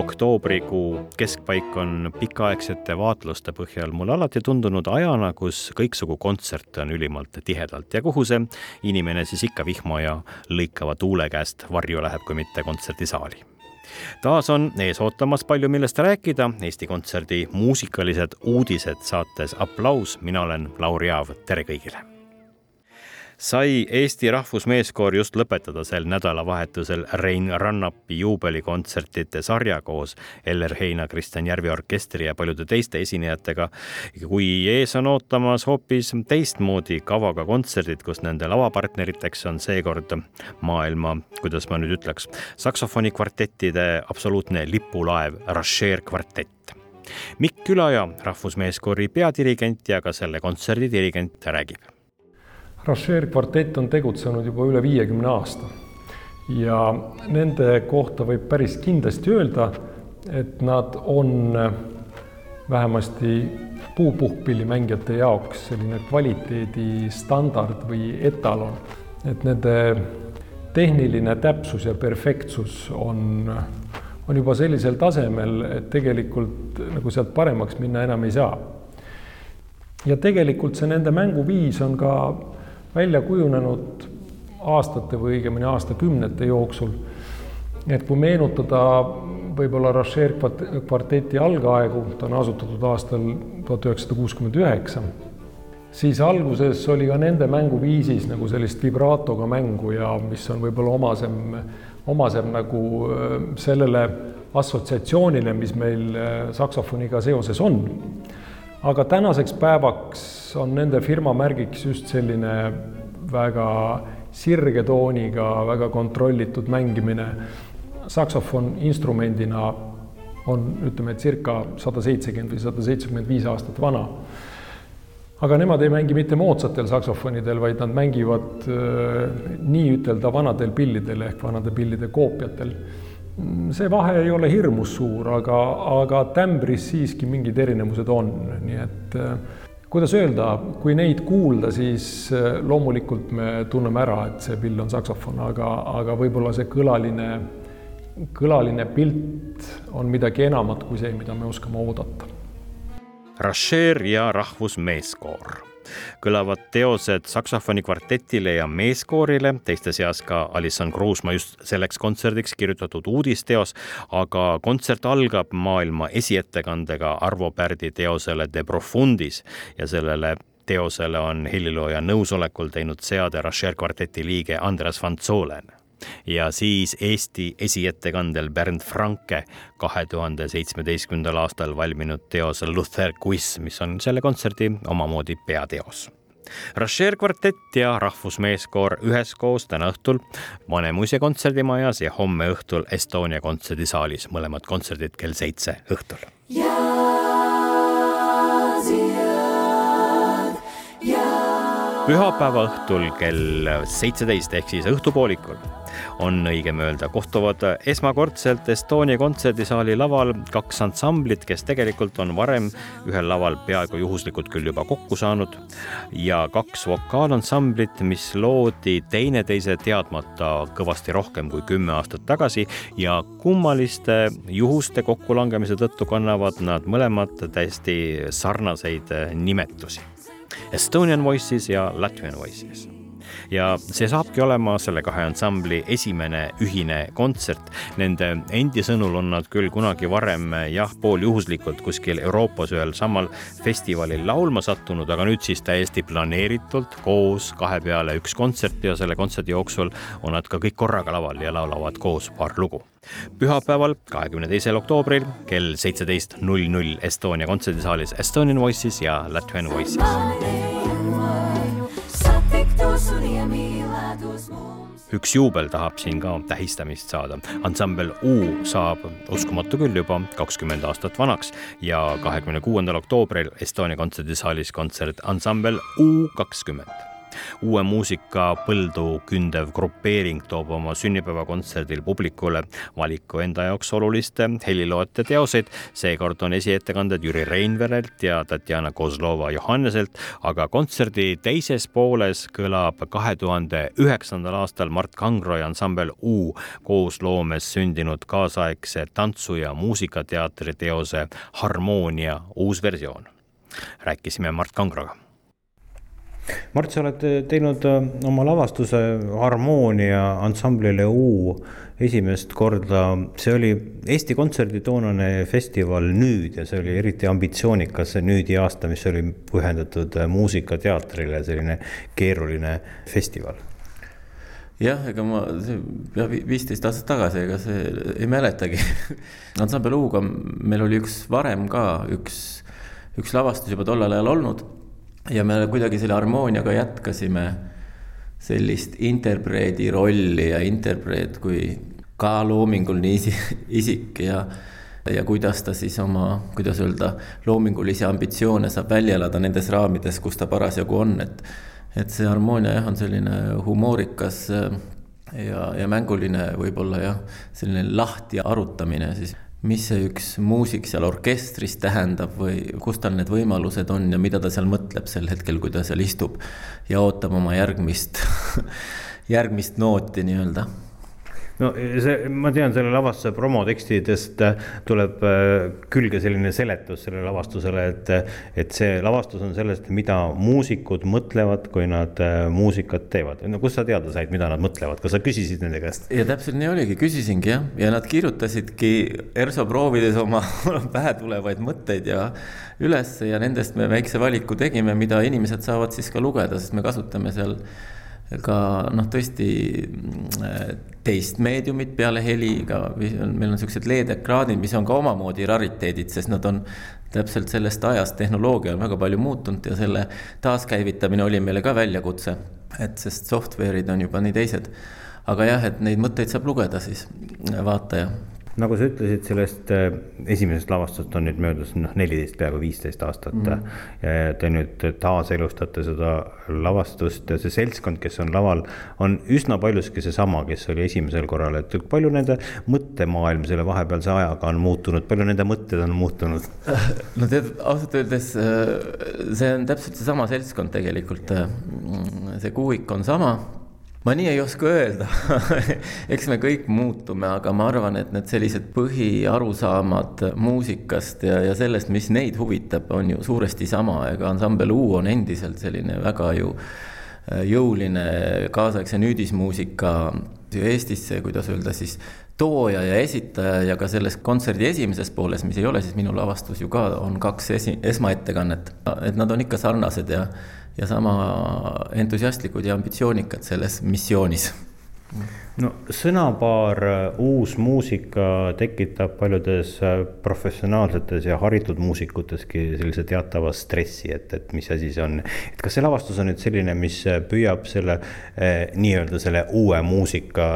Oktoobrikuu keskpaik on pikaaegsete vaatluste põhjal mulle alati tundunud ajana, kus kõiksugu kontserte on ülimalt tihedalt ja kuhu see inimene siis ikka vihma ja lõikava tuule käest varju läheb, kui mitte kontserdisaali taas on ees ootamas palju, millest rääkida. Eesti Kontserdi muusikalised uudised saates Applaus, mina olen Lauri Aav, tere kõigile sai Eesti Rahvusmeeskoor just lõpetada sel nädalavahetusel Rein Rannapi juubelikontsertide sarja koos Eller Heina, Kristjan Järvi orkestri ja paljude teiste esinejatega. kui ees on ootamas hoopis teistmoodi kavaga kontserdid, kus nende lavapartneriteks on seekord maailma, kuidas ma nüüd ütleks, saksofonikvartettide absoluutne lipulaev Rascher kvartett Mikk Külaja, Rahvusmeeskoori peadirigent ja ka selle kontserdi dirigent räägib Rasher kvartett on tegutsenud juba üle viiekümne aasta ja nende kohta võib päris kindlasti öelda, et nad on vähemasti puupuhkpillimängijate jaoks selline kvaliteedistandard või etalon, et nende tehniline täpsus ja perfektsus on, on juba sellisel tasemel, et tegelikult nagu sealt paremaks minna enam ei saa. ja tegelikult see nende mänguviis on ka välja kujunenud aastate või õigemini aastakümnete jooksul. et kui meenutada võib-olla Rasher kvarteti algaegu, ta on asutatud aastal tuhat üheksasada kuuskümmend üheksa, siis alguses oli ka nende mänguviisis nagu sellist vibraatoga mängu ja mis on võib-olla omasem, omasem nagu äh, sellele assotsiatsioonile, mis meil äh, saksofoniga seoses on. Aga tänaseks päevaks on nende firma märgiks just selline väga sirge tooniga, väga kontrollitud mängimine. saksofon instrumendina on, ütleme, circa sada seitsekümmend või sada seitsekümmend viis aastat vana. aga nemad ei mängi mitte moodsatel saksofonidel, vaid nad mängivad äh, nii-ütelda vanadel pillidel ehk vanade pillide koopiatel see vahe ei ole hirmus suur, aga, aga tämbris siiski mingid erinevused on, nii et äh, kuidas öelda, kui neid kuulda, siis äh, loomulikult me tunneme ära, et see pill on saksofon, aga, aga võib-olla see kõlaline, kõlaline pilt on midagi enamat kui see, mida me oskame oodata. Rascher ja Rahvusmeeskoor kõlavad teosed saksofoni kvartetile ja meeskoorile, teiste seas ka Alison Kruusmaa just selleks kontserdiks kirjutatud uudisteos, aga kontsert algab maailma esiettekandega Arvo Pärdi teosele De Profundis ja sellele teosele on helilooja nõusolekul teinud seade Rascher kvarteti liige Andres van Zolen ja siis Eesti esiettekandel Bernd Franke kahe tuhande seitsmeteistkümnendal aastal valminud teos Luther Quiz, mis on selle kontserdi omamoodi peateos. Rascher kvartett ja Rahvusmeeskoor üheskoos täna õhtul Vanemuise kontserdimajas ja homme õhtul Estonia kontserdisaalis, mõlemad kontserdid kell seitse õhtul. pühapäeva õhtul kell seitseteist ehk siis õhtupoolikul on õigem öelda, kohtuvad esmakordselt Estonia kontserdisaali laval kaks ansamblit, kes tegelikult on varem ühel laval peaaegu juhuslikult küll juba kokku saanud ja kaks vokaalansamblit, mis loodi teineteise teadmata kõvasti rohkem kui kümme aastat tagasi ja kummaliste juhuste kokkulangemise tõttu kannavad nad mõlemad täiesti sarnaseid nimetusi. Estonian Voices ja Latvian Voices ja see saabki olema selle kahe ansambli esimene ühine kontsert. Nende endi sõnul on nad küll kunagi varem jah, pooljuhuslikult kuskil Euroopas ühel samal festivalil laulma sattunud, aga nüüd siis täiesti planeeritult koos kahe peale üks kontsert ja selle kontserdi jooksul on nad ka kõik korraga laval ja laulavad koos paar lugu pühapäeval, kahekümne teisel oktoobril kell seitseteist null null Estonia kontserdisaalis Estonian Voices ja Latvian Voices üks juubel tahab siin ka tähistamist saada. ansambel U saab, uskumatu küll, juba kakskümmend aastat vanaks ja kahekümne kuuendal oktoobril Estonia kontserdisaalis kontsert ansambel U kakskümmend uue muusika põldu kündev grupeering toob oma sünnipäevakontserdil publikule valiku enda jaoks oluliste heliloojate teoseid. seekord on esiettekanded Jüri Reinverelt ja Tatjana Kozlova Johanneselt, aga kontserdi teises pooles kõlab kahe tuhande üheksandal aastal Mart Kangro ja ansambel U koosloomes sündinud kaasaegse tantsu- ja muusikateatri teose Harmoonia uus versioon. rääkisime Mart Kangroga Mart, sa oled teinud äh, oma lavastuse Harmoonia ansamblile U esimest korda, see oli Eesti Kontserdi toonane festival Nüüd ja see oli eriti ambitsioonikas, see Nüüdi aasta, mis oli pühendatud äh, muusikateatrile, selline keeruline festival. Jah, ega ma, viisteist aastat tagasi, ega see ei mäletagi. Ansambel U-ga meil oli üks varem ka üks, üks lavastus juba tollel ajal olnud ja me kuidagi selle harmooniaga jätkasime sellist interpreedi rolli ja interpreet kui ka loominguline isik ja ja kuidas ta siis oma, kuidas öelda, loomingulisi ambitsioone saab välja elada nendes raamides, kus ta parasjagu on, et et see harmoonia jah, on selline humoorikas ja, ja mänguline võib-olla jah, selline lahti arutamine siis mis see üks muusik seal orkestris tähendab või kus tal need võimalused on ja mida ta seal mõtleb sel hetkel, kui ta seal istub ja ootab oma järgmist järgmist nooti nii-öelda no see, ma tean selle lavastuse promotekstidest äh, tuleb äh, külge selline seletus sellele lavastusele, et, et see lavastus on sellest, mida muusikud mõtlevad, kui nad muusikat teevad. no kust sa teada said, mida nad mõtlevad, kas sa küsisid nende käest? ja täpselt nii oligi, küsisingi jah, ja nad kirjutasidki ERSO proovides oma pähe tulevaid mõtteid ja üles ja nendest me väikse valiku tegime, mida inimesed saavad siis ka lugeda, sest me kasutame seal ka noh, tõesti teist meediumit peale heli, ka meil on niisugused LED-ekraanid, mis on ka omamoodi rariteedid, sest nad on täpselt sellest ajast, tehnoloogia on väga palju muutunud ja selle taaskäivitamine oli meile ka väljakutse. et sest software'id on juba nii teised. aga jah, et neid mõtteid saab lugeda siis vaataja nagu sa ütlesid, sellest äh, esimesest lavastust on nüüd möödas noh, neliteist, peaaegu viisteist aastat mm. -hmm. ja te nüüd taaselustate seda lavastust ja see seltskond, kes on laval, on üsna paljuski seesama, kes oli esimesel korral, et palju nende mõttemaailm selle vahepealse ajaga on muutunud, palju nende mõtted on muutunud? no tead, ausalt öeldes äh, see on täpselt seesama seltskond tegelikult. See kuuik on sama ma nii ei oska öelda. Eks me kõik muutume, aga ma arvan, et need sellised põhiarusaamad muusikast ja, ja sellest, mis neid huvitab, on ju suuresti sama, ega ansambel U on endiselt selline väga ju äh, jõuline kaasaegse nüüdismuusika Eestisse, kuidas öelda siis, tooja ja esitaja ja ka selles kontserdi esimeses pooles, mis ei ole siis minu lavastus ju ka, on kaks esi, esmaettekannet, et nad on ikka sarnased ja ja sama entusiastlikud ja ambitsioonikad selles missioonis. no sõnapaar äh, uus muusika tekitab paljudes äh, professionaalsetes ja haritud muusikuteski sellise teatava stressi, et, et mis asi see on. et kas see lavastus on nüüd selline, mis äh, püüab selle eh, nii-öelda selle uue muusika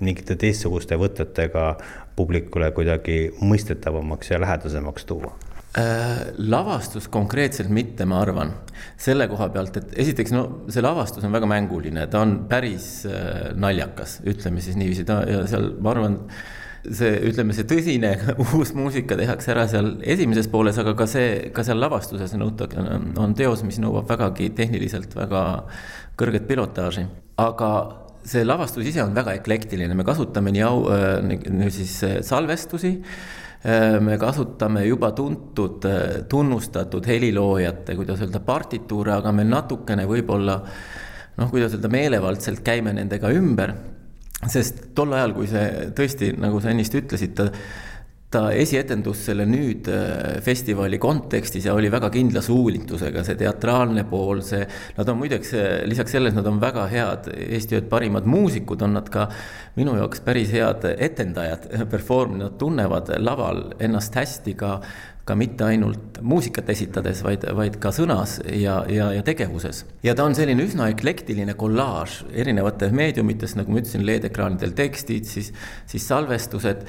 mingite teistsuguste võtetega publikule kuidagi mõistetavamaks ja lähedasemaks tuua? Äh, lavastus konkreetselt mitte, ma arvan, selle koha pealt, et esiteks no see lavastus on väga mänguline, ta on päris äh, naljakas, ütleme siis niiviisi, ta ja seal ma arvan, see, ütleme, see tõsine uus muusika tehakse ära seal esimeses pooles, aga ka see, ka seal lavastuses nõutakse, on teos, mis nõuab vägagi tehniliselt väga kõrget pilotaaži, aga see lavastus ise on väga eklektiline, me kasutame nii au, äh, siis salvestusi Äh, me kasutame juba tuntud, äh, tunnustatud heliloojate, kuidas öelda, partituure, aga meil natukene võib-olla noh, kuidas öelda, meelevaldselt käime nendega ümber, sest tol ajal, kui see tõesti, nagu sa ennist ütlesid, ta ta esietendus selle nüüd äh, festivali kontekstis ja oli väga kindla suunitusega, see teatraalne pool, see, nad on muideks, äh, lisaks sellele, nad on väga head, Eesti ühed parimad muusikud, on nad ka minu jaoks päris head etendajad, perform-, nad tunnevad laval ennast hästi ka ka mitte ainult muusikat esitades, vaid, vaid ka sõnas ja, ja, ja tegevuses. ja ta on selline üsna eklektiline kollaaž erinevates meediumites, nagu ma ütlesin, LED-ekraanidel tekstid, siis, siis salvestused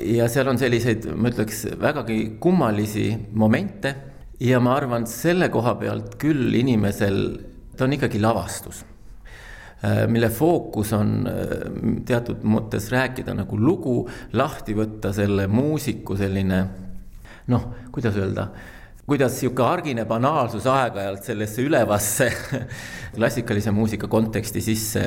ja seal on selliseid, ma ütleks, vägagi kummalisi momente. Ja ma arvan, selle koha pealt küll inimesel, ta on ikkagi lavastus. Äh, mille fookus on äh, teatud mõttes rääkida nagu lugu, lahti võtta selle muusiku selline noh, kuidas öelda kuidas niisugune argine banaalsus aeg-ajalt sellesse ülevasse klassikalise muusika konteksti sisse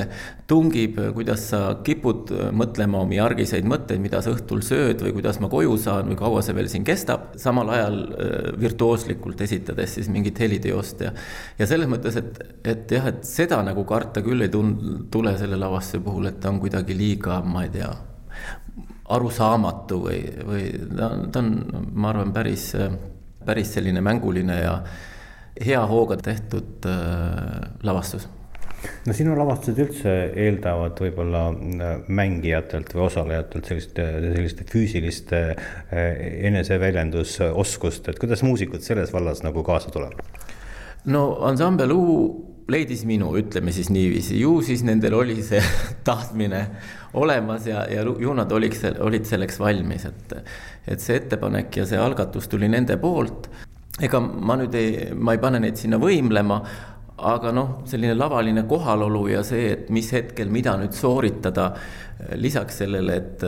tungib, kuidas sa kipud mõtlema omi argiseid mõtteid, mida sa õhtul sööd või kuidas ma koju saan või kaua see veel siin kestab, samal ajal äh, virtuooslikult esitades siis mingit heliteost ja ja selles mõttes, et, et jah, et seda nagu karta küll ei tun-, tule selle lavastuse puhul, et ta on kuidagi liiga, ma ei tea, arusaamatu või, või ta on, ta on, ma arvan, päris päris selline mänguline ja hea hooga tehtud äh, lavastus no sinu lavastused üldse eeldavad võib-olla äh, mängijatelt või osalejatelt sellist, sellist füüsilist äh, eneseväljendusoskust, et kuidas muusikud selles vallas nagu kaasa tuleb? no ansambel U leidis minu, ütleme siis niiviisi, ju siis nendel oli see tahtmine olemas ja, ja ju nad oliks, olid selleks valmis, et et see ettepanek ja see algatus tuli nende poolt. ega ma nüüd ei, ma ei pane neid sinna võimlema, aga noh, selline lavaline kohalolu ja see, et mis hetkel mida nüüd sooritada, lisaks sellele, et,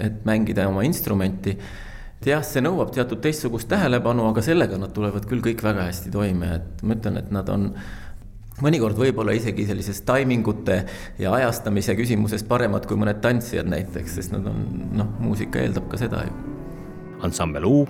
et mängida oma instrumenti jah, see nõuab teatud teistsugust tähelepanu, aga sellega nad tulevad küll kõik väga hästi toime, et ma ütlen, et nad on mõnikord võib-olla isegi sellises taimingute ja ajastamise küsimuses paremad kui mõned tantsijad näiteks, sest nad on noh, muusika eeldab ka seda ju ansambel U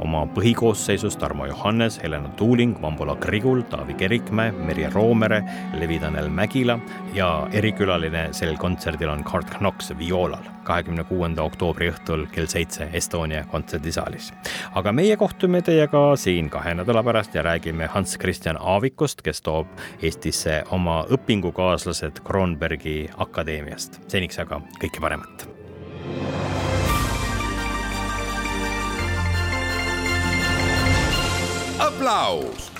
oma põhikoosseisus Tarmo Johannes, Helena Tuuling, Vambola Krigul, Taavi Kerikmäe, Merje Roomere, Levi-Tanel Mägila ja erikülaline sel kontserdil on Cart Knox vioolal kahekümne kuuenda oktoobri õhtul kell seitse Estonia kontserdisaalis. aga meie kohtume teiega siin kahe nädala pärast ja räägime Hans Christian Aavikust, kes toob Eestisse oma õpingukaaslased Kronbergi akadeemiast. seniks aga kõike paremat aplaus